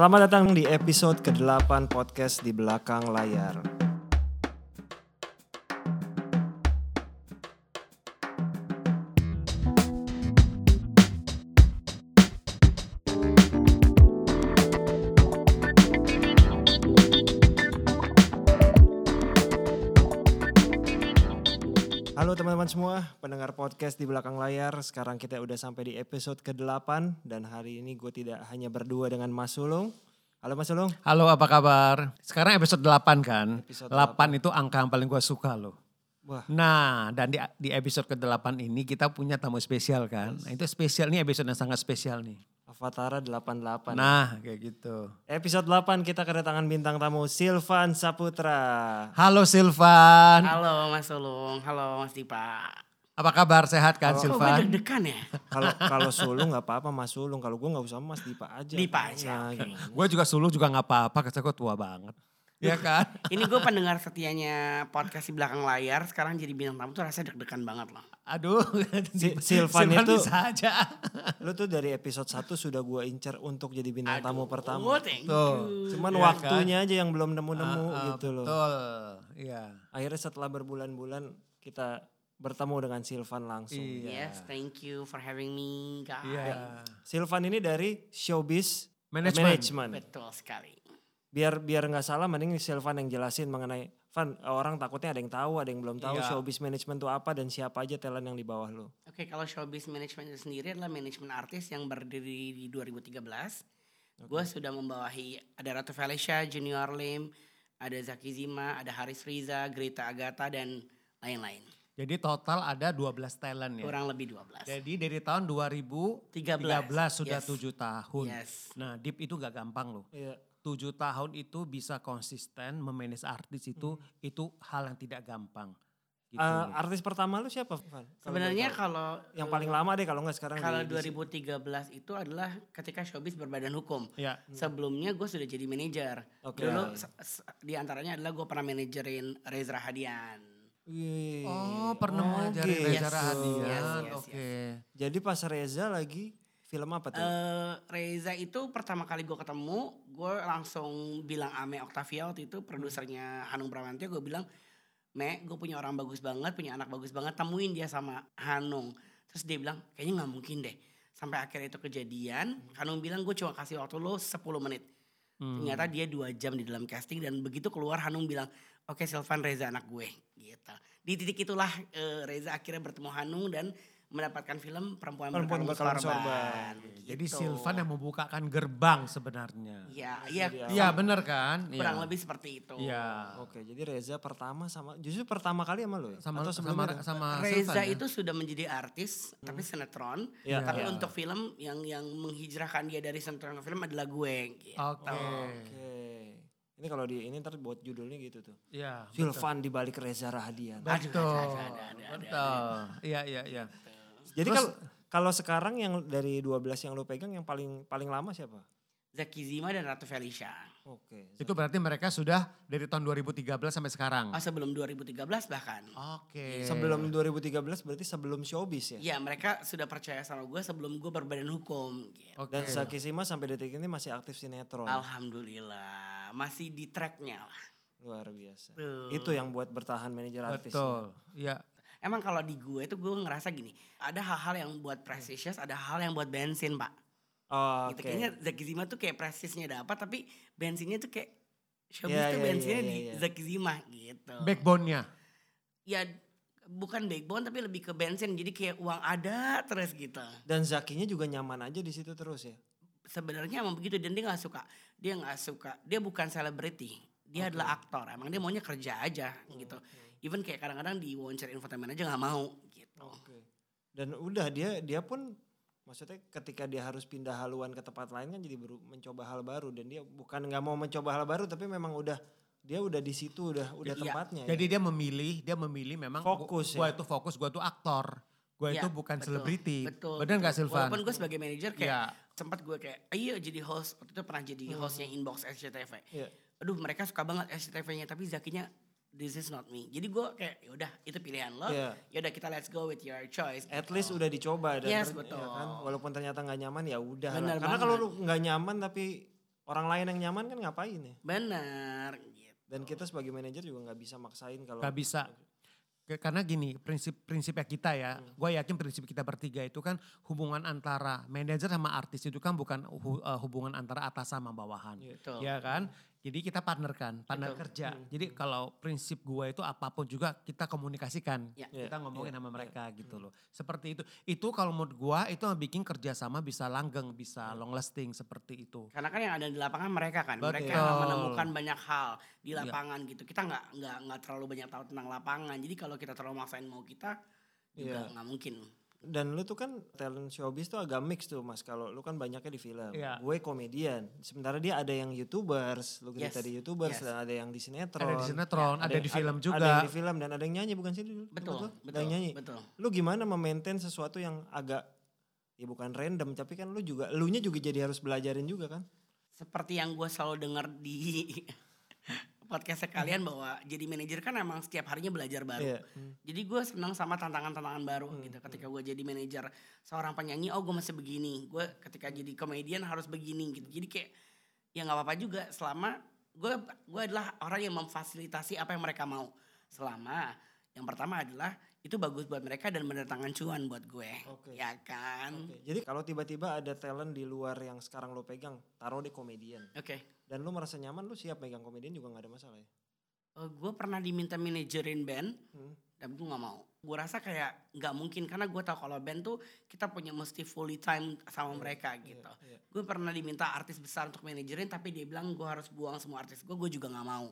Selamat datang di episode ke-8 podcast di belakang layar. Teman-teman semua, pendengar podcast di belakang layar. Sekarang kita udah sampai di episode ke-8 dan hari ini gue tidak hanya berdua dengan Mas Sulung. Halo Mas Sulung. Halo apa kabar? Sekarang episode 8 kan? Episode 8 itu angka yang paling gue suka loh. Wah, Nah dan di, di episode ke-8 ini kita punya tamu spesial kan? Nah itu spesial, ini episode yang sangat spesial nih. Avatara 88. Nah kayak gitu. Episode 8 kita kedatangan bintang tamu Silvan Saputra. Halo Silvan, Halo Mas Sulung, halo Mas Dipa. apa kabar sehat kan Kok gue Silvan? deg-degan ya? Kalau kalau Sulung nggak apa-apa Mas Sulung, kalau gue nggak usah Mas Dipa aja. Dipa aja, Nah, gitu. Gue juga suluh juga gak apa-apa, karena gue tua banget. Iya kan? Ini gue pendengar setianya podcast di belakang layar. Sekarang jadi bintang tamu tuh rasanya deg-degan banget loh. Aduh, Si- Silvan itu- bisa aja. Lu tuh dari episode 1 sudah gue incer untuk jadi bintang tamu Aduh, pertama. thank Tuh. you. Cuman Iya waktunya aja yang belum nemu-nemu Ah, ah, gitu loh. Betul, iya. Akhirnya setelah berbulan-bulan kita bertemu dengan Silvan langsung. Iya. Yes, thank you for having me guys. Iya. Silvan ini dari Showbiz Manajemen. Management. Betul sekali. Biar biar nggak salah mending Silvan yang jelasin mengenai Van orang takutnya ada yang tahu, ada yang belum tahu Iya. showbiz management itu apa dan siapa aja talent yang di bawah lo. Oke, kalau showbiz management itu sendiri adalah manajemen artis yang berdiri di 2013. Gue sudah membawahi ada Ratu Felicia, Junior Lim, ada Zaki Zima, ada Haris Riza, Greta Agatha dan lain-lain. Jadi total ada 12 talent ya. Kurang lebih 12. Jadi dari tahun 2013 13. sudah Yes. tujuh tahun. Yes. Nah, Deep itu gak gampang loh. Iya. Tujuh tahun itu bisa konsisten memanage artis itu itu hal yang tidak gampang. Gitu. Eh, artis pertama lu siapa, Van? Sebenarnya kalau yang paling lama deh kalau nggak sekarang kalau di- di- 2013 itu adalah ketika showbiz berbadan hukum. ya. Sebelumnya gue sudah jadi manajer. Oke. Dulu di antaranya adalah gue pernah manajerin Reza Rahadian. Wih. Oh, pernah Oh, mengajari gitu. Reza Rahadian. Yes, yes, Oke. Jadi pas Reza lagi film apa tuh? Eh, Reza itu pertama kali gue ketemu, gue langsung bilang Ame Octavia waktu itu produsernya Hanung Bramantio, gue bilang, Me, gue punya orang bagus banget, punya anak bagus banget, temuin dia sama Hanung. Terus dia bilang, kayaknya nggak mungkin deh. Sampai akhirnya itu kejadian, Hanung bilang gue cuma kasih waktu lo 10 menit. Hmm. Ternyata dia dua jam di dalam casting dan begitu keluar Hanung bilang, oke Silvan Reza anak gue. Gitu. Di titik itulah eh, Reza akhirnya bertemu Hanung dan mendapatkan film Perempuan, Perempuan Berkalung Berkalung Sorban. Jadi Gitu. Silvan yang membukakan gerbang sebenarnya. Iya, iya. Iya benar kan? Kurang Iya. lebih seperti itu. Iya. Oke, jadi Reza pertama sama justru pertama kali sama lo ya? Sama Atau sama sebelumnya? sama Reza Silvan ya? itu sudah menjadi artis tapi sinetron. Iya. Tapi Iya. untuk film yang yang menghijrahkan dia dari sinetron ke film adalah gue. Gitu. Oke. Oke. Ini kalau di ini ntar buat judulnya gitu tuh. Iya. Silvan di balik Reza Rahadian. Betul. Betul. Iya, iya, iya. Jadi kalau kalau sekarang yang dari 12 yang lo pegang yang paling paling lama siapa? Zaki Zima dan Ratu Felicia. Oke. Itu berarti mereka sudah dari tahun 2013 sampai sekarang. Oh, sebelum 2013 bahkan. Oke. Sebelum 2013 berarti sebelum showbiz ya? Iya mereka sudah percaya sama gue sebelum gue berbadan hukum. Gitu. Oke. Dan Zaki Sima sampai detik ini masih aktif sinetron. Alhamdulillah masih di tracknya lah. Luar biasa. Tuh. Itu yang buat bertahan manajer artis. Betul. Iya. Emang kalau di gue itu gue ngerasa gini, ada hal-hal yang buat prestisius, ada hal yang buat bensin pak. Oh, Gitu. Oke. Kayaknya Zaki Zima tuh kayak prestisnya dapat, tapi bensinnya tuh kayak showbiz Iya, tuh iya, bensinnya iya, di iya. Zaki Zima gitu. Backbone-nya. Ya bukan backbone tapi lebih ke bensin, jadi kayak uang ada terus gitu. Dan Zakinya juga nyaman aja di situ terus ya. Sebenarnya emang begitu dan dia nggak suka, dia nggak suka, dia bukan selebriti, dia adalah aktor. Emang dia maunya kerja aja gitu. Even kayak kadang-kadang di wawancara infotainment aja nggak mau gitu. Oke. Dan udah dia dia pun maksudnya ketika dia harus pindah haluan ke tempat lain kan jadi beru- mencoba hal baru dan dia bukan nggak mau mencoba hal baru tapi memang udah dia udah di situ udah udah Iya. tempatnya. Jadi dia memilih, dia memilih memang Fokus gua ya? itu fokus, gua itu aktor. Gua Iya, itu bukan betul, selebriti. Betul. Benar nggak betul. Silvan? Walaupun gue sebagai manajer kayak Iya. sempat gue kayak, ayo jadi host. Waktu itu pernah jadi hostnya Inbox SCTV. Iya. Aduh mereka suka banget SCTV-nya tapi Zakinya this is not me. Jadi gue kayak yaudah itu pilihan lo. Iya. Yaudah kita let's go with your choice. At gitu. least udah dicoba dan Yes, ter- betul. ya kan walaupun ternyata nggak nyaman ya udah. Benar Karena kalau lu nggak nyaman tapi orang lain yang nyaman kan ngapain ya? Bener. Gitu. Dan kita sebagai manajer juga nggak bisa maksain kalau Gak bisa. Karena gini, prinsip-prinsipnya kita ya, Hmm. gue yakin prinsip kita bertiga itu kan hubungan antara manajer sama artis itu kan bukan hu- eh, hubungan antara atas sama bawahan. Iya. Betul. Ya kan? Jadi kita partner kan, partner Betul. kerja. Hmm. Jadi kalau prinsip gue itu apa pun juga kita komunikasikan. Ya. Iya, Kita ngomongin iya, sama iya. mereka gitu loh. Seperti itu. Itu kalau menurut gue itu yang bikin kerjasama bisa langgeng, bisa long lasting seperti itu. Karena kan yang ada di lapangan mereka kan, mereka Betul. yang menemukan banyak hal di lapangan gitu. Kita nggak nggak nggak terlalu banyak tahu tentang lapangan. Jadi kalau kita terlalu maksain mau kita juga nggak mungkin. Dan lu tuh kan talent showbiz tuh agak mix tuh mas. Kalau lu kan banyaknya di film. Iya. Gue komedian. Sementara dia ada yang youtubers. Lu cerita Yes. di youtubers Yes. dan ada yang di sinetron. Ada di sinetron, ada, yang- di film juga. Ada yang di film dan ada yang nyanyi bukan sih? dulu? Betul, Betul. betul, Ada yang nyanyi. betul. Lu gimana memaintain sesuatu yang agak ya bukan random tapi kan lu juga lu nya juga jadi harus belajarin juga kan? Seperti yang gue selalu dengar di podcast kalian bahwa jadi manajer kan emang setiap harinya belajar baru. Iya. Jadi gue senang sama tantangan-tantangan baru Hmm, gitu. Ketika gue jadi manajer seorang penyanyi, oh gue masih begini. Gue ketika jadi komedian harus begini gitu. Jadi kayak ya nggak apa-apa juga selama gue gue adalah orang yang memfasilitasi apa yang mereka mau. Selama yang pertama adalah itu bagus buat mereka dan mendatangkan cuan buat gue. Oke. Ya kan? Oke, Jadi kalau tiba-tiba ada talent di luar yang sekarang lo pegang, taruh di komedian. Oke. Dan lu merasa nyaman, lu siap megang komedian juga nggak ada masalah ya? gue pernah diminta manajerin band, Hmm. tapi gue nggak mau. Gue rasa kayak nggak mungkin karena gue tahu kalau band tuh kita punya mesti fully time sama mereka gitu. Iya, iya. Gue pernah diminta artis besar untuk manajerin tapi dia bilang gue harus buang semua artis gue, gue juga nggak mau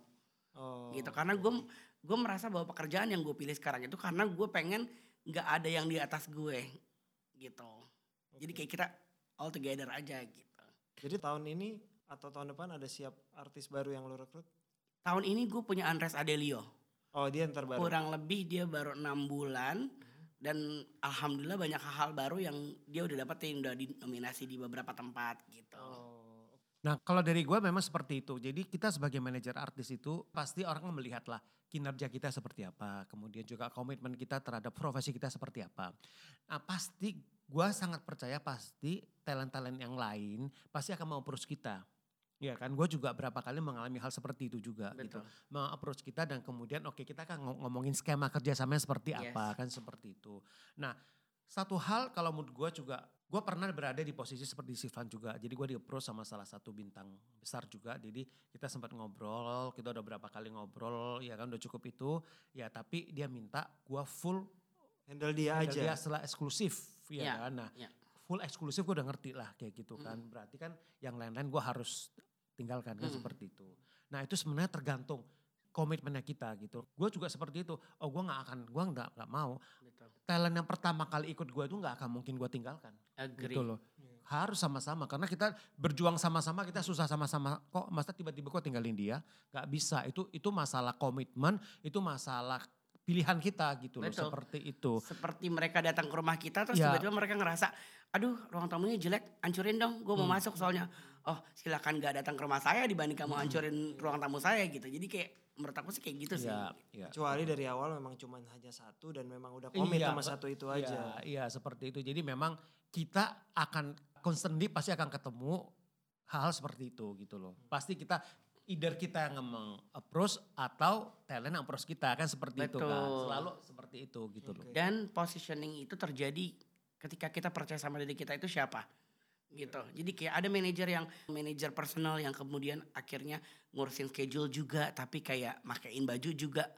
Oh, gitu. Karena gue gue merasa bahwa pekerjaan yang gue pilih sekarang itu karena gue pengen nggak ada yang di atas gue gitu. Jadi kayak kita all together aja gitu. Jadi tahun ini atau tahun depan ada siap artis baru yang lu rekrut? Tahun ini gue punya Andres Adelio. Oh dia ntar baru. kurang lebih dia baru enam bulan dan alhamdulillah banyak hal-hal baru yang dia udah dapetin udah dinominasi di beberapa tempat gitu. Oh, Nah kalau dari gue memang seperti itu. Jadi kita sebagai manajer artis itu pasti orang melihat lah kinerja kita seperti apa. Kemudian juga komitmen kita terhadap profesi kita seperti apa. Nah pasti gue sangat percaya pasti talent-talent yang lain pasti akan mau approach kita. Ya kan, gue juga berapa kali mengalami hal seperti itu juga gitu. Betul. Meng-approach kita dan kemudian oke kita kan ngom- ngomongin skema kerjasamanya seperti Yes. apa kan seperti itu. Nah satu hal kalau menurut gue juga, gue pernah berada di posisi seperti Sifan juga. Jadi gue di approach sama salah satu bintang besar juga. Jadi kita sempat ngobrol, kita udah berapa kali ngobrol, ya kan udah cukup itu. Ya tapi dia minta gue full handle dia handle aja. dia setelah eksklusif, ya Iya, kan. Nah iya. full eksklusif gue udah ngerti lah kayak gitu kan. Berarti kan yang lain-lain gue harus tinggalkan kan Mm. seperti itu. Nah itu sebenarnya tergantung komitmennya kita gitu. Gue juga seperti itu. Oh gue nggak akan, gue nggak nggak mau Betul. talent yang pertama kali ikut gue itu nggak akan mungkin gue tinggalkan. Agree. Gitu loh. Harus sama-sama karena kita berjuang sama-sama, kita susah sama-sama. Kok masa tiba-tiba kok tinggalin dia? Gak bisa. Itu itu masalah komitmen, itu masalah pilihan kita gitu loh. Betul. Seperti itu. Seperti mereka datang ke rumah kita terus Ya. tiba-tiba mereka ngerasa, aduh ruang tamunya jelek, hancurin dong, gue mau Hmm. masuk soalnya. Oh silakan gak datang ke rumah saya dibanding kamu hancurin ruang tamu saya gitu. Jadi kayak menurut aku sih kayak gitu sih. Ya, ya. Kecuali dari awal memang cuman hanya satu dan memang udah komit Iya, sama satu itu Iya, aja. Iya seperti itu. Jadi memang kita akan constantly pasti akan ketemu hal-hal seperti itu gitu loh. Pasti kita either kita yang meng-approach atau talent yang approach kita kan seperti itu kan. Betul. Selalu seperti itu gitu loh. Oke. Dan positioning itu terjadi ketika kita percaya sama diri kita itu siapa gitu. Jadi kayak ada manajer yang manajer personal yang kemudian akhirnya ngurusin schedule juga tapi kayak makein baju juga.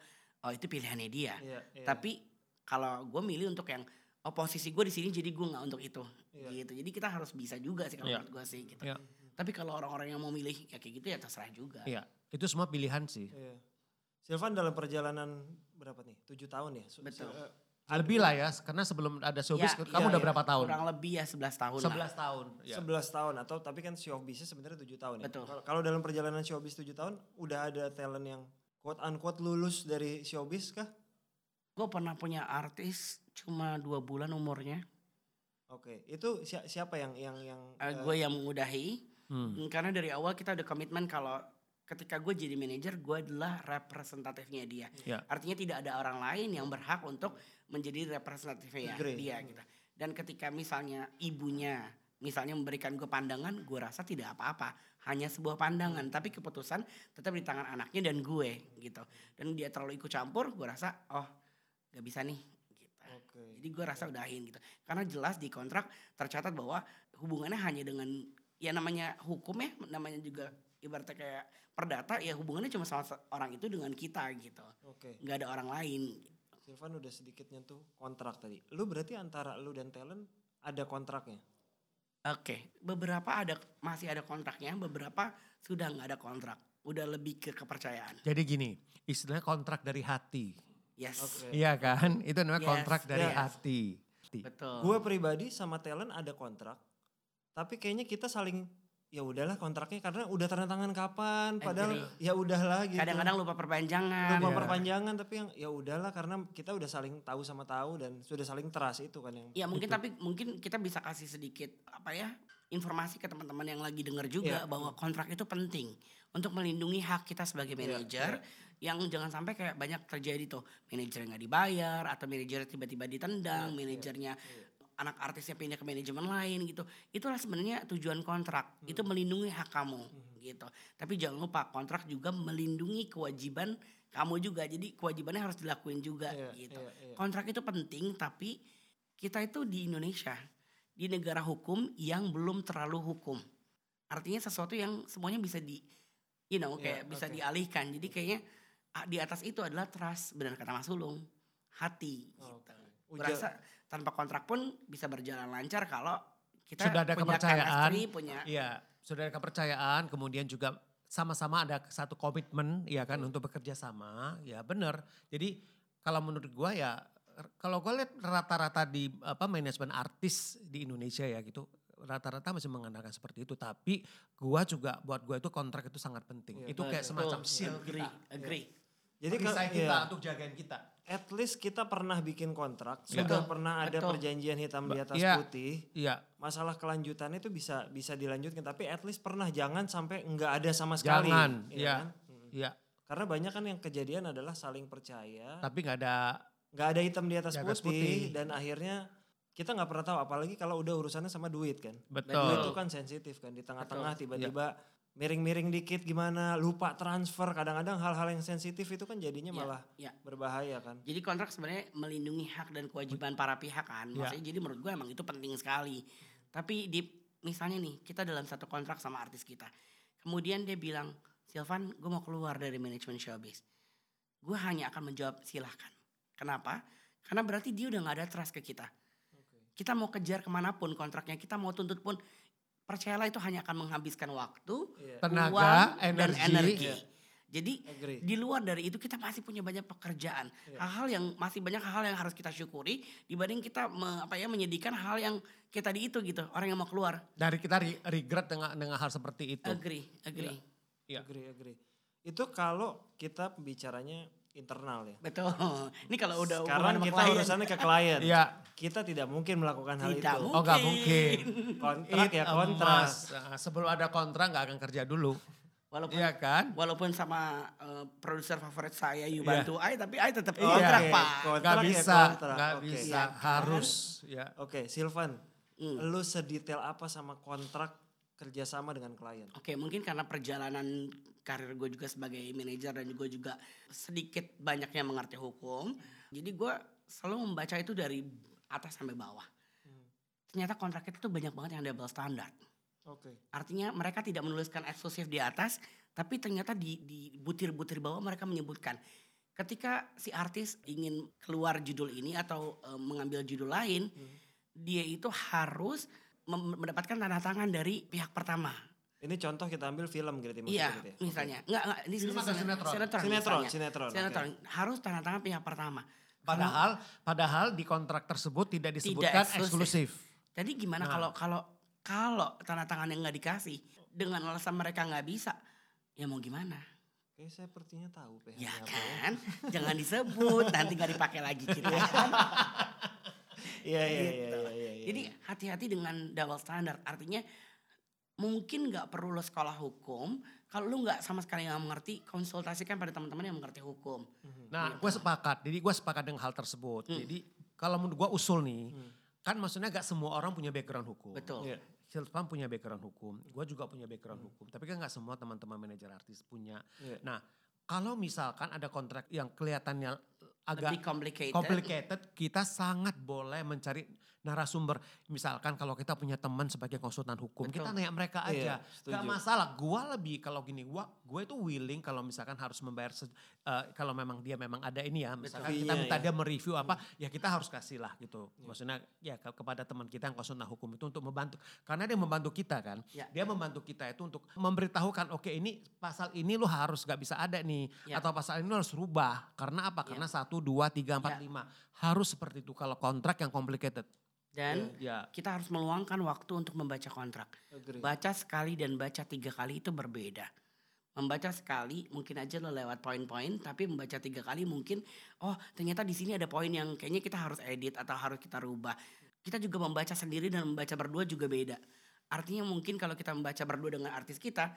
Oh itu pilihannya dia. Iya, iya. Tapi kalau gue milih untuk yang oh posisi gue di sini jadi gue nggak untuk itu Iya. gitu. Jadi kita harus bisa juga sih kalau Iya. menurut gue sih gitu. Iya. Tapi kalau orang-orang yang mau milih ya kayak gitu ya terserah juga. Iya, itu semua pilihan sih. Iya. Silvan dalam perjalanan berapa nih? Tujuh tahun ya? Betul. Lebih lah ya, karena sebelum ada showbiz, Ya, kamu iya, udah iya. berapa tahun? Kurang lebih ya 11 tahun lah. 11 tahun. Ya. 11 tahun atau tapi kan showbiznya sebenarnya 7 tahun ya. Betul. Kalau- Kalau dalam perjalanan showbiz 7 tahun udah ada talent yang quote unquote lulus dari showbiz kah? Gue pernah punya artis cuma dua bulan umurnya. Oke, itu si- siapa yang yang yang Eh, eh, gue yang mengudahi. Hmm. Mm, Karena dari awal kita udah komitmen kalau ketika gue jadi manajer gue adalah representatifnya dia. Ya. Artinya tidak ada orang lain yang berhak untuk menjadi representatifnya Agree. dia gitu. Dan ketika misalnya ibunya misalnya memberikan gue pandangan, gue rasa tidak apa-apa, hanya sebuah pandangan, tapi keputusan tetap di tangan anaknya dan gue gitu. Dan dia terlalu ikut campur, gue rasa oh gak bisa nih. Gitu. Oke. Jadi gue rasa udahin gitu. Karena jelas di kontrak tercatat bahwa hubungannya hanya dengan ya namanya hukum ya, namanya juga ibaratnya kayak perdata ya hubungannya cuma sama orang itu dengan kita gitu. Oke. nggak ada orang lain. Silvan udah sedikit nyentuh kontrak tadi. Lu berarti antara lu dan talent ada kontraknya. Oke, beberapa ada masih ada kontraknya, beberapa sudah nggak ada kontrak. Udah lebih ke kepercayaan. Jadi gini, istilahnya kontrak dari hati. Yes. Oke. Iya kan? Itu namanya Yes, kontrak dari yes. hati. Betul. Gue pribadi sama talent ada kontrak. Tapi kayaknya kita saling ya udahlah kontraknya karena udah tanda tangan kapan padahal ya udahlah gitu. Kadang-kadang lupa perpanjangan. lupa Iya. perpanjangan tapi yang ya udahlah karena kita udah saling tahu sama tahu dan sudah saling trust itu kan yang Ya mungkin tapi mungkin kita bisa kasih sedikit apa ya informasi ke teman-teman yang lagi dengar juga Iya. bahwa kontrak itu penting untuk melindungi hak kita sebagai Iya, manajer yang jangan sampai kayak banyak terjadi tuh manajer nggak dibayar atau manajer tiba-tiba ditendang, Iya, manajernya anak artisnya pindah ke manajemen lain gitu. Itulah sebenarnya tujuan kontrak. Hmm. Itu melindungi hak kamu gitu. Tapi jangan lupa kontrak juga melindungi kewajiban kamu juga. Jadi kewajibannya harus dilakuin juga Iya, gitu. iya, iya. Kontrak itu penting tapi kita itu di Indonesia di negara hukum yang belum terlalu hukum. Artinya sesuatu yang semuanya bisa di you know Iya, kayak bisa oke. dialihkan. Jadi kayaknya ah, di atas itu adalah trust benar kata Mas Sulung. Hati gitu. Gue Uja- rasa tanpa kontrak pun bisa berjalan lancar kalau kita Sudah ada punya kepercayaan. chemistry, punya Iya, sudah ada kepercayaan, kemudian juga sama-sama ada satu komitmen ya kan untuk bekerja sama, ya benar. Jadi kalau menurut gua ya kalau gue lihat rata-rata di apa manajemen artis di Indonesia ya gitu rata-rata masih mengandalkan seperti itu tapi gua juga buat gua itu kontrak itu sangat penting. Iya, itu kayak betul. semacam seal agree, kita. agree. Jadi kalau kita iya, untuk jagain kita. at least kita pernah bikin kontrak, Iya. sudah pernah ada betul. perjanjian hitam di atas iya. putih. Iya, Masalah kelanjutannya itu bisa bisa dilanjutkan tapi at least pernah jangan sampai nggak ada sama sekali. Jangan, iya iya. kan? Iya. Karena banyak kan yang kejadian adalah saling percaya, Tapi nggak ada nggak ada hitam di atas, Di atas putih, putih. dan akhirnya kita nggak pernah tahu apalagi kalau udah urusannya sama duit kan. betul. Duit itu kan sensitif kan di tengah-tengah tiba-tiba miring-miring dikit gimana lupa transfer kadang-kadang hal-hal yang sensitif itu kan jadinya Iya, malah iya. berbahaya kan. Jadi kontrak sebenarnya melindungi hak dan kewajiban para pihak kan. Ya. Maksudnya jadi menurut gue emang itu penting sekali. Tapi di misalnya nih kita dalam satu kontrak sama artis kita. Kemudian dia bilang, Silvan gue mau keluar dari manajemen showbiz. Gue hanya akan menjawab silahkan. Kenapa? Karena berarti dia udah gak ada trust ke kita. Kita mau kejar ke mana pun kontraknya, kita mau tuntut pun. Percayalah itu hanya akan menghabiskan waktu, Iya. Tenaga, uang, dan energi. energi. Iya. Jadi Agree. di luar dari itu kita masih punya banyak pekerjaan. Iya. Hal-hal yang masih banyak hal yang harus kita syukuri dibanding kita me- apa ya menyedihkan hal yang kayak tadi itu gitu. Orang yang mau keluar. Dari kita re- regret dengan dengan hal seperti itu. Agree, agree. Iya. Agree, agree. Itu kalau kita bicaranya internal ya. Betul. Ini kalau udah Sekarang kita klien, urusannya ke klien. Iya. Kita tidak mungkin melakukan hal Tidak itu. mungkin. Oh nggak mungkin. Kontrak ya It kontrak. emas. Nah, sebelum ada kontrak nggak akan kerja dulu. walaupun Iya kan? walaupun sama eh, produser favorit saya you Iya. bantu I tapi I tetap Iya. kontrak Oke, Pak. kontrak Nggak ya bisa, kontrak. nggak Oke. bisa, Iya. harus. Ya. Oke, Silvan, Hmm. lu sedetail apa sama kontrak kerjasama dengan klien? Oke, mungkin karena perjalanan karir gue juga sebagai manajer dan gue juga sedikit banyaknya mengerti hukum. Jadi gue selalu membaca itu dari atas sampai bawah. Ternyata kontrak itu tuh banyak banget yang double standard. Oke. Artinya mereka tidak menuliskan eksklusif di atas, tapi ternyata di, di butir-butir bawah mereka menyebutkan. Ketika si artis ingin keluar judul ini atau eh, mengambil judul lain, dia itu harus mendapatkan tanda tangan dari pihak pertama. Ini contoh kita ambil film gitu maksudnya Iya, gitu ya? misalnya. Enggak, enggak. Ini Film atau sinetron? Sinetron, Sinetron, misalnya. sinetron, Sinetron. Harus tanda tangan pihak pertama. Padahal, padahal di kontrak tersebut tidak disebutkan eksklusif. eksklusif. Jadi gimana Nah. kalau kalau kalau tanda tangan yang nggak dikasih dengan alasan mereka nggak bisa, ya mau gimana? Oke, saya sepertinya tahu PH Ya apa kan, jangan disebut nanti nggak dipakai lagi kita. kan? Iya, iya, iya, Gitu. iya, iya, iya. Jadi hati-hati dengan double standard. Artinya mungkin nggak perlu lo sekolah hukum. Kalau lu nggak sama sekali nggak mengerti, konsultasikan pada teman-teman yang mengerti hukum. Nah, gue sepakat. Jadi gue sepakat dengan hal tersebut. Hmm. Jadi kalau menurut gue usul nih, kan maksudnya gak semua orang punya background hukum. Betul. Iya. Silvan punya background hukum, gue juga punya background hukum. Tapi kan nggak semua teman-teman manajer artis punya. Iya. Nah, kalau misalkan ada kontrak yang kelihatannya agak Lebih complicated. complicated, kita sangat boleh mencari narasumber. Misalkan kalau kita punya teman sebagai konsultan hukum, Betul. kita nanya mereka Iya, aja. setuju. Gak masalah. Gua lebih kalau gini, gua gue itu willing kalau misalkan harus membayar eh, kalau memang dia memang ada ini ya, misalkan kita Fee-nya minta ya. dia mereview apa, ya kita harus kasih lah gitu. Maksudnya ya ke- kepada teman kita yang konsultan hukum itu untuk membantu. Karena dia membantu kita kan. Ya. Dia membantu kita itu untuk memberitahukan oke ini pasal ini lu harus gak bisa ada nih. Ya. Atau pasal ini lu harus rubah. Karena apa? Ya. Karena satu, dua, tiga, empat, Ya. lima. Harus seperti itu kalau kontrak yang complicated. Dan Ya. kita harus meluangkan waktu untuk membaca kontrak. Agree. Baca sekali dan baca tiga kali itu berbeda. Membaca sekali mungkin aja lo lewat poin-poin, tapi membaca tiga kali mungkin, oh ternyata di sini ada poin yang kayaknya kita harus edit atau harus kita rubah. Kita juga membaca sendiri dan membaca berdua juga beda. Artinya mungkin kalau kita membaca berdua dengan artis kita,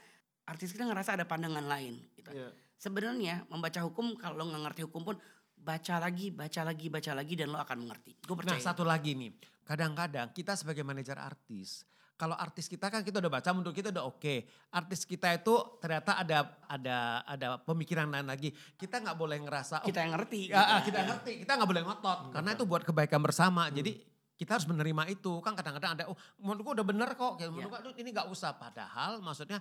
artis kita ngerasa ada pandangan lain. Gitu. Iya. Sebenarnya membaca hukum kalau lo nggak ngerti hukum pun baca lagi, baca lagi, baca lagi dan lo akan mengerti. Gue percaya. Nah satu lagi nih, kadang-kadang kita sebagai manajer artis, kalau artis kita kan kita udah baca menurut kita udah oke. Artis kita itu ternyata ada ada ada pemikiran lain lagi. Kita nggak boleh ngerasa oh, kita yang ngerti. Ya, gitu. kita ngerti, kita nggak boleh ngotot karena itu buat kebaikan bersama. Jadi kita harus menerima itu. Kan kadang-kadang ada, oh menurut gua udah bener kok, kayak menurut Ya. gua ini nggak usah. Padahal maksudnya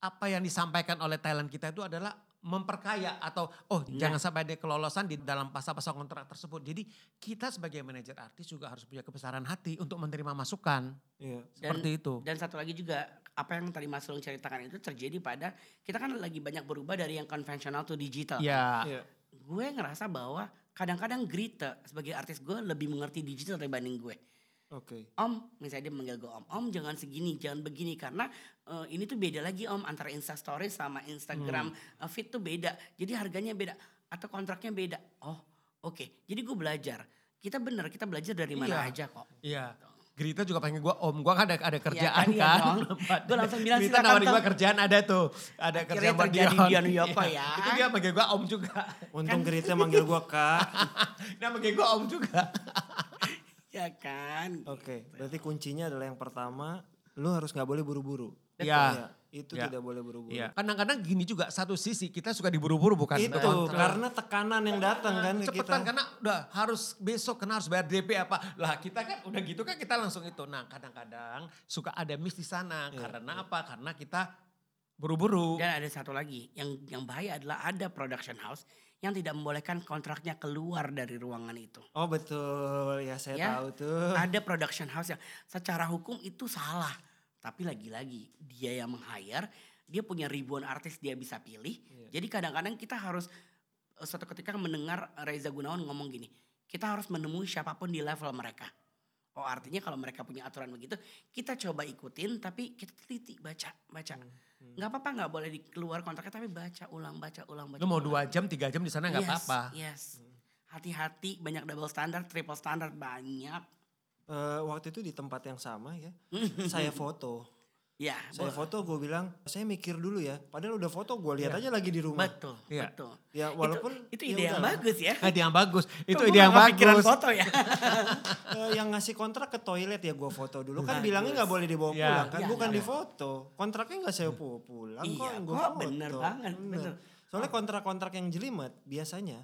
apa yang disampaikan oleh talent kita itu adalah memperkaya atau oh Nah. jangan sampai ada kelolosan di dalam pasal-pasal kontrak tersebut. Jadi kita sebagai manajer artis juga harus punya kebesaran hati untuk menerima masukan Iya. seperti itu. Dan satu lagi juga apa yang tadi Mas Sulung ceritakan itu terjadi pada kita kan lagi banyak berubah dari yang konvensional to digital. Ya, Iya. Gue ngerasa bahwa kadang-kadang Grita sebagai artis gue lebih mengerti digital dibanding gue. Oke. Om, misalnya dia manggil gue om, om jangan segini, jangan begini karena eh, ini tuh beda lagi om antara Insta Stories sama Instagram Hmm. eh, feed tuh beda. Jadi harganya beda atau kontraknya beda. Oh, oke. Jadi gue belajar. Kita bener, kita belajar dari mana Iya. aja kok. iya. Grita juga pengen gue om, gue kan ada ada kerjaan kan, iya kan. dong. Gua langsung bilang, "Silakan, nawarin Tom." gue kerjaan ada tuh, ada Akhirnya kerjaan buat terjadi Dion. Dion Yoko Iya. ya. Itu dia manggil gue om juga. Untung Gerita manggil gua kak. Dia manggil gue om juga. Ya kan. Oke, berarti kuncinya adalah yang pertama, lu harus nggak boleh buru-buru. Iya. itu Ya. tidak boleh buru-buru. Iya. Kadang-kadang gini juga satu sisi kita suka diburu-buru bukan Itu kontrak. karena tekanan yang datang kan ke kita. cepetan karena udah harus besok karena harus bayar DP apa lah kita kan udah gitu kan kita langsung itu nah kadang-kadang suka ada miss di sana Iya, karena apa karena kita buru-buru Dan ada satu lagi yang yang bahaya adalah ada production house yang tidak membolehkan kontraknya keluar dari ruangan itu. Oh betul, ya saya Ya. tahu tuh. Ada production house yang secara hukum itu salah. Tapi lagi-lagi dia yang meng-hire, dia punya ribuan artis dia bisa pilih. Iya. Jadi kadang-kadang kita harus eh, suatu ketika mendengar Reza Gunawan ngomong gini, kita harus menemui siapa pun di level mereka. Oh artinya kalau mereka punya aturan begitu, kita coba ikutin tapi kita teliti, baca, baca. Hmm, Nggak apa-apa nggak boleh dikeluar kontraknya tapi baca ulang, baca ulang, baca lu mau ulang. dua jam tiga jam di sana nggak Yes, apa-apa Yes. Hati-hati banyak double standard, triple standard banyak. Eh, waktu itu di tempat yang sama ya, saya foto. Ya, Saya boleh. foto gue bilang, saya mikir dulu ya. Padahal udah foto gue lihat Iya. aja lagi di rumah. betul, Iya. betul. Ya walaupun itu, itu ya ide yang udahlah. bagus ya. ide yang bagus itu Kok ide yang bagus foto ya. Eh, yang ngasih kontrak ke toilet ya gue foto dulu kan Bagus. bilangnya nggak boleh dibawa Iya. pulang kan Iya, bukan iya. di foto kontraknya nggak saya bawa pulang kok Iya, yang gue kok foto bener banget, bener. soalnya kontrak-kontrak yang jelimet biasanya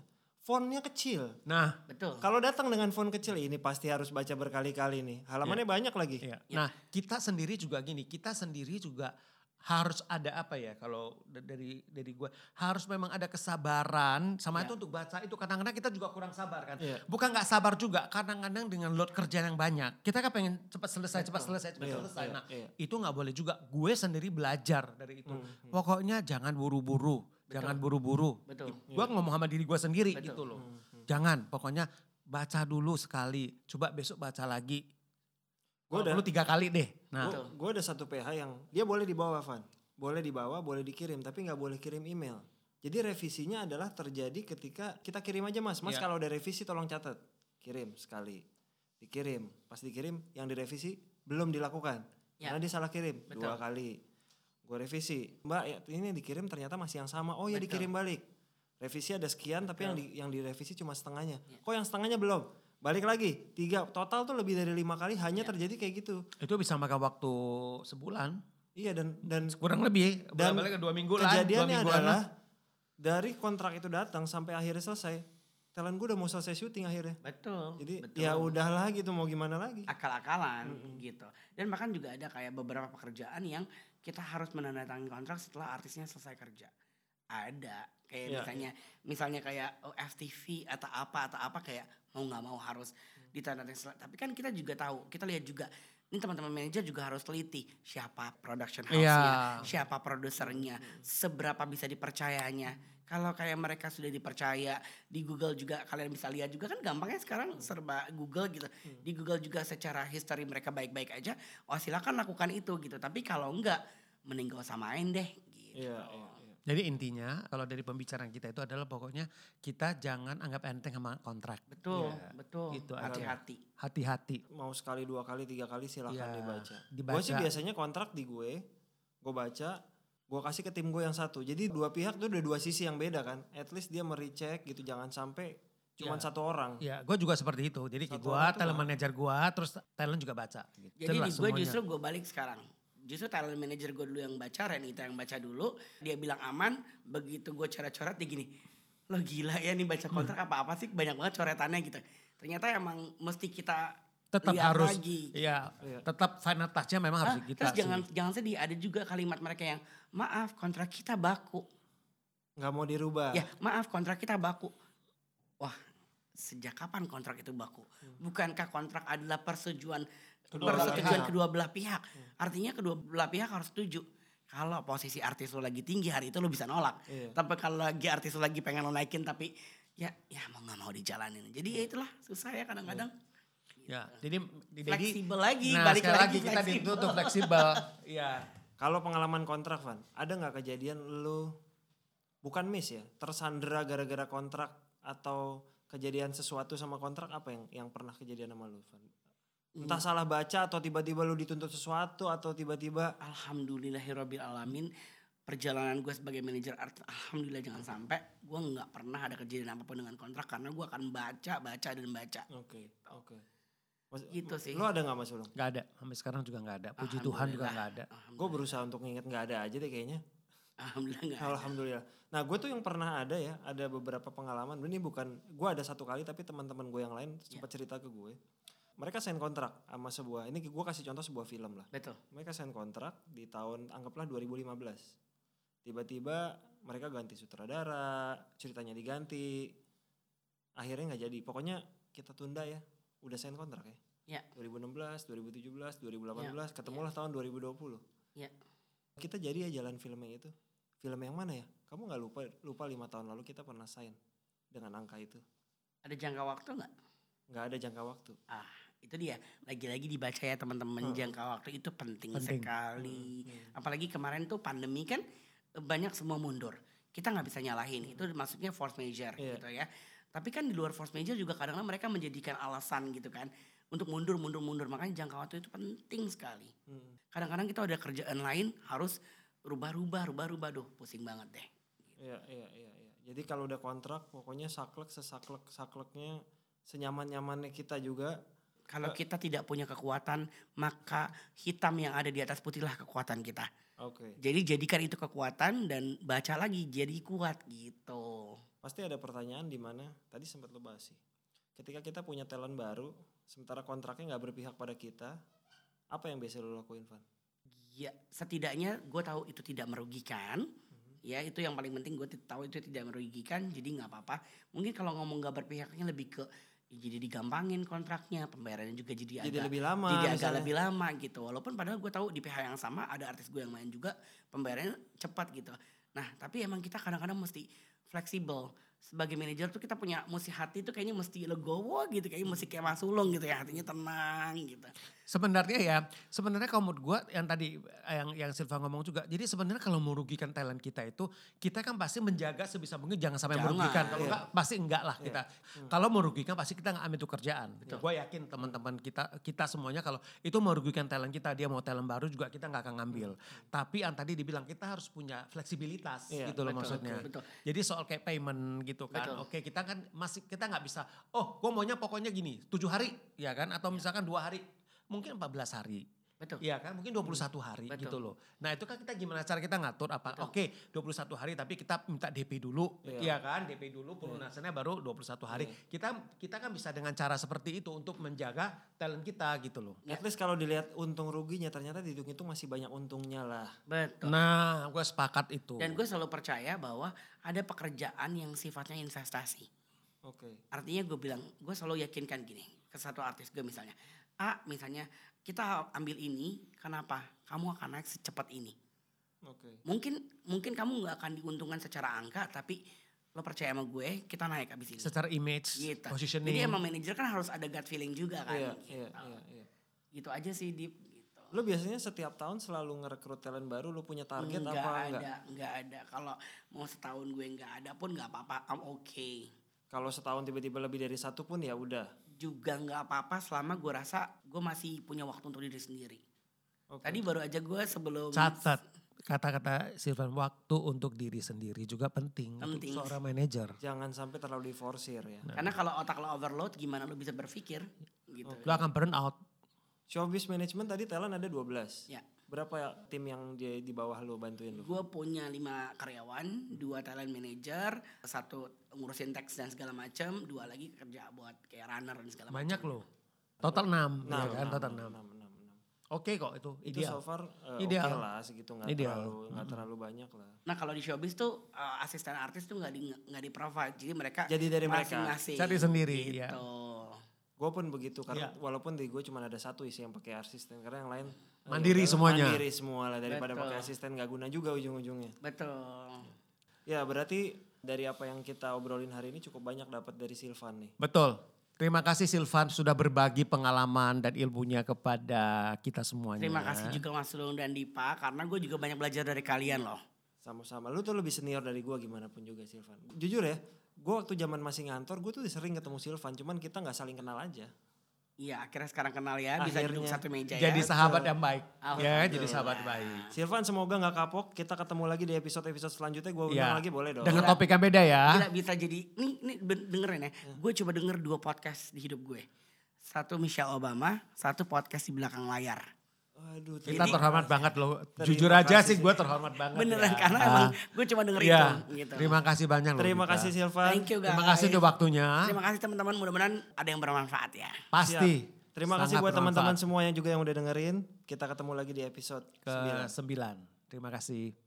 fontnya kecil nah betul. kalau datang dengan font kecil ini pasti harus baca berkali-kali nih halamannya banyak lagi Iya. Ya. Nah, kita sendiri juga gini, kita sendiri juga harus ada apa ya kalau da- dari dari gue harus memang ada kesabaran sama Iya. itu untuk baca itu kadang-kadang kita juga kurang sabar kan Iya. bukan nggak sabar juga kadang-kadang dengan load kerja yang banyak kita kan pengen cepat selesai cepat selesai cepat Iya, selesai iya, nah iya. itu nggak boleh juga gue sendiri belajar dari itu Hmm, pokoknya jangan buru-buru jangan buru-buru. Betul. gue ngomong sama diri gue sendiri Betul. gitu loh. Hmm, jangan pokoknya baca dulu sekali. Coba besok baca lagi. Gua Kalau udah- perlu tiga kali deh. Nah. Betul. gue ada satu PH yang dia boleh dibawa Van. Boleh dibawa boleh dikirim tapi nggak boleh kirim email. Jadi revisinya adalah terjadi ketika kita kirim aja mas. Mas Iya. kalau ada revisi tolong catat. Kirim sekali. Dikirim. Pas dikirim yang direvisi belum dilakukan. Ya. karena dia salah kirim. Betul. dua kali gue revisi mbak ya, ini yang dikirim ternyata masih yang sama oh ya Betul. dikirim balik revisi ada sekian tapi yang di, yang direvisi cuma setengahnya Ya. kok yang setengahnya belum balik lagi tiga total tuh lebih dari lima kali hanya Iya. terjadi kayak gitu. Itu bisa makan waktu sebulan. Iya dan dan Kurang lebih. Dan Bolak-balik ke dua minggu lah. dua kejadiannya mingguan adalah lah. dari kontrak itu datang sampai akhirnya selesai, talent gue udah mau selesai syuting akhirnya. Betul. Jadi betul. ya udahlah gitu mau gimana lagi. akal-akalan gitu. Dan bahkan juga ada kayak beberapa pekerjaan yang kita harus menandatangani kontrak setelah artisnya selesai kerja. Ada kayak Iya, misalnya misalnya kayak oh, FTV atau apa atau apa kayak mau nggak mau harus ditandatangani. sel- Tapi kan kita juga tahu, kita lihat juga ini teman-teman manajer juga harus teliti siapa production house-nya, Iya. siapa produsernya, seberapa bisa dipercayanya. Kalau kayak mereka sudah dipercaya di Google juga kalian bisa lihat juga kan gampangnya sekarang serba Google gitu. Di Google juga secara history mereka baik-baik aja. Oh silakan lakukan itu gitu. Tapi kalau enggak mending gak usah main deh gitu. Iya, iya, iya. Jadi intinya kalau dari pembicaraan kita itu adalah pokoknya kita jangan anggap enteng sama kontrak. Betul, Iya, betul. gitu aja. Hati-hati. Hati-hati. Mau sekali dua kali tiga kali silahkan Iya, dibaca. dibaca. Gue sih biasanya kontrak di gue, gue baca, gue kasih ke tim gue yang satu. Jadi dua pihak tuh udah dua sisi yang beda kan. At least dia merecek gitu, jangan sampai cuman Iya. satu orang. Ya, gue juga seperti itu. Jadi gue, talent manager gue, terus talent juga baca. Gitu. Jadi Jelas di gue justru gue balik sekarang. Justru talent manager gue dulu yang baca, Renita yang baca dulu. Dia bilang aman, begitu gue coret-coret dia gini. Lo gila ya nih baca kontrak apa-apa sih banyak banget coretannya gitu. Ternyata emang mesti kita tetap lihat harus, lagi. ya, Iya. tetap final touch-nya memang harus Ah, kita. terus sih. jangan jangan sedih, ada juga kalimat mereka yang maaf kontrak kita baku. Nggak mau dirubah. Ya, maaf kontrak kita baku. Wah, sejak kapan kontrak itu baku? Bukankah kontrak adalah persetujuan Kedua belah persetujuan pihak. kedua belah pihak? Artinya kedua belah pihak harus setuju. Kalau posisi artis lo lagi tinggi hari itu lo bisa nolak. Iya. Tapi kalau lagi artis lo lagi pengen lo naikin tapi ya ya mau nggak mau dijalanin. Jadi ya itulah susah ya kadang-kadang. Ya, jadi di Dedi- Fleksibel lagi, Nah, balik sekali lagi lagi kita fleksibel. ditutup fleksibel. Iya. Kalau pengalaman kontrak Van, ada nggak kejadian lu bukan miss ya, tersandera gara-gara kontrak atau kejadian sesuatu sama kontrak apa yang yang pernah kejadian sama lu Van? Entah salah baca atau tiba-tiba lu dituntut sesuatu atau tiba-tiba Alhamdulillahirabbil alamin perjalanan gue sebagai manajer art alhamdulillah jangan sampai gue nggak pernah ada kejadian apa pun dengan kontrak karena gue akan baca baca dan baca oke oke. Mas- Gitu sih. Lu ada nggak Mas Ulung? Gak ada, sampai sekarang juga gak ada. Puji Tuhan juga gak ada. Gue berusaha untuk nginget nggak ada aja deh kayaknya. alhamdulillah ada. Alhamdulillah. Nah gue tuh yang pernah ada ya, ada beberapa pengalaman. Ini bukan, gue ada satu kali tapi teman-teman gue yang lain sempat cerita ke gue. Mereka sign kontrak sama sebuah, ini gue kasih contoh sebuah film lah. betul Mereka sign kontrak di tahun anggaplah 2015. Tiba-tiba mereka ganti sutradara, ceritanya diganti. Akhirnya nggak jadi. Pokoknya kita tunda ya. Udah sign kontrak ya. Ya. 2016, 2017, 2018, ketemulah tahun 2020. Ya. Kita jadi ya jalan film yang itu. Film yang mana ya? Kamu nggak lupa lupa lima tahun lalu kita pernah sign dengan angka itu. ada jangka waktu nggak Nggak ada jangka waktu. ah itu dia lagi-lagi dibaca ya teman-teman jangka waktu itu penting, Penting. sekali apalagi kemarin tuh pandemi kan eh, banyak semua mundur kita nggak bisa nyalahin itu maksudnya force major Iya. gitu ya tapi kan di luar force major juga kadang-kadang mereka menjadikan alasan gitu kan untuk mundur mundur mundur makanya jangka waktu itu penting sekali Hmm. kadang-kadang kita ada kerjaan lain harus rubah-rubah rubah-rubah duh pusing banget deh Iya, iya, iya, iya. Jadi kalau udah kontrak pokoknya saklek sesaklek sakleknya senyaman-nyamannya kita juga. kalau kita tidak punya kekuatan maka hitam yang ada di atas putihlah kekuatan kita Oke. jadi jadikan itu kekuatan dan baca lagi jadi kuat gitu Pasti ada pertanyaan di mana tadi sempat lo bahas sih. Ketika kita punya talent baru, sementara kontraknya nggak berpihak pada kita, apa yang biasa lo lakuin, Van? ya setidaknya gue tahu itu tidak merugikan ya itu yang paling penting gue tahu itu tidak merugikan jadi nggak apa-apa mungkin kalau ngomong nggak berpihaknya lebih ke ya jadi digampangin kontraknya pembayarannya juga jadi, Jadi agak lebih lama. jadi agak misalnya. lebih lama gitu walaupun padahal gue tahu di pihak yang sama ada artis gue yang main juga pembayarannya cepat gitu nah tapi emang kita kadang-kadang mesti fleksibel. Sebagai manajer tuh kita punya mesti hati tuh kayaknya mesti legowo gitu kayaknya mesti kayak Mas Ulung gitu ya hatinya tenang gitu Sebenarnya ya, sebenarnya kalau menurut gue yang tadi yang yang Silva ngomong juga. Jadi sebenarnya kalau merugikan talent kita itu, kita kan pasti menjaga sebisa mungkin jangan sampai Jangan, merugikan. Kalau iya. enggak pasti enggak lah kita. Kalau merugikan pasti kita nggak ambil itu kerjaan. Betul. Gue yakin teman-teman kita kita semuanya kalau itu merugikan talent kita, dia mau talent baru juga kita nggak akan ngambil. Tapi yang tadi dibilang kita harus punya fleksibilitas Iya, gitu loh betul, maksudnya. betul. Jadi soal kayak payment gitu kan. Betul. Oke kita kan masih kita nggak bisa. Oh gue maunya pokoknya gini tujuh hari ya kan atau misalkan dua hari mungkin 14 hari. Betul. Iya kan mungkin 21 hari Betul. gitu loh. Nah itu kan kita gimana cara kita ngatur apa Betul. oke 21 hari tapi kita minta DP dulu. Iya. Iya kan DP dulu pelunasannya baru 21 hari. Iya. Kita kita kan bisa dengan cara seperti itu untuk menjaga talent kita gitu loh. At least kalau dilihat untung ruginya ternyata di hitung itu masih banyak untungnya lah. Betul. Nah gue sepakat itu. Dan gue selalu percaya bahwa ada pekerjaan yang sifatnya investasi. Oke. Artinya gue bilang, gue selalu yakinkan gini ke satu artis gue misalnya. A misalnya kita ambil ini, kenapa? Kamu akan naik secepat ini. Oke. Mungkin mungkin kamu nggak akan diuntungkan secara angka, tapi lo percaya sama gue, kita naik abis ini. Secara image, Gitu. positioning. Jadi emang manajer kan harus ada gut feeling juga kan. Iya, gitu. iya, iya, iya. Gitu aja sih Dip. Gitu. Lo biasanya setiap tahun selalu ngerekrut talent baru, lo punya target nggak apa ada, enggak? nggak ada. Kalau mau setahun gue nggak ada pun nggak apa-apa, I'm okay. Kalau setahun tiba-tiba lebih dari satu pun ya udah. Juga nggak apa-apa selama gue rasa gue masih punya waktu untuk diri sendiri. Oke. Tadi baru aja gue sebelum Catat kata-kata Silvan waktu untuk diri sendiri juga penting, Penting. untuk seorang manajer. Jangan sampai terlalu diforsir ya. Karena kalau otak lo overload gimana lo bisa berpikir gitu. Lo akan burn out. Showbiz management tadi talent ada 12. Ya. Berapa ya tim yang di, di bawah lo bantuin lo? Gue punya lima karyawan, dua talent manager, satu ngurusin teks dan segala macam, dua lagi kerja buat kayak runner dan segala macam. Banyak loh. Total 6, Enam, ya kan? enam, Total 6. enam, enam, enam. Oke kok itu Itu ideal. so far eh, Ideal. oke lah segitu nggak Ideal. terlalu nggak terlalu banyak lah. Nah kalau di showbiz tuh uh, asisten artis tuh nggak di nggak di provide, jadi mereka Jadi dari mereka. masing-masing. Cari sendiri, gitu. ya. Gue pun begitu karena Iya. walaupun di gue cuma ada satu isi yang pakai asisten karena yang lain Mandiri ya semuanya. Mandiri semua lah daripada Betul. pakai asisten nggak guna juga ujung-ujungnya. Betul. Ya berarti dari apa yang kita obrolin hari ini cukup banyak dapat dari Silvan nih. Betul. Terima kasih Silvan sudah berbagi pengalaman dan ilmunya kepada kita semuanya. Terima kasih juga Mas Lung dan Dipa karena gue juga banyak belajar dari kalian loh. Sama-sama. Lu tuh lebih senior dari gue gimana pun juga Silvan. Jujur ya, gue waktu zaman masih ngantor gue tuh sering ketemu Silvan, cuman kita nggak saling kenal aja. Iya akhirnya sekarang kenal ya, bisa Akhirnya. duduk satu meja Jadi ya. sahabat yang baik. Ya, jadi sahabat baik. Silvan semoga nggak kapok. Kita ketemu lagi di episode-episode selanjutnya. Gue undang Iya. lagi boleh dong. Dengan topik yang beda ya. Gila bisa jadi, nih, nih ben- dengerin ya. Gue coba denger dua podcast di hidup gue. Satu Michelle Obama, satu podcast di belakang layar. Aduh, Kita terima terhormat kasih. banget loh. Jujur aja kasih sih gue terhormat banget. Beneran ya. karena Ah. emang gue cuma denger Iya. itu. Gitu. Terima kasih banyak loh. Terima kasih Silvan. Thank you guys. Terima kasih untuk waktunya. Terima kasih teman-teman, mudah-mudahan ada yang bermanfaat ya. Pasti. Siap. Terima kasih Sangat buat teman-teman semua yang juga yang udah dengerin. Kita ketemu lagi di episode ke 9. 9. Terima kasih.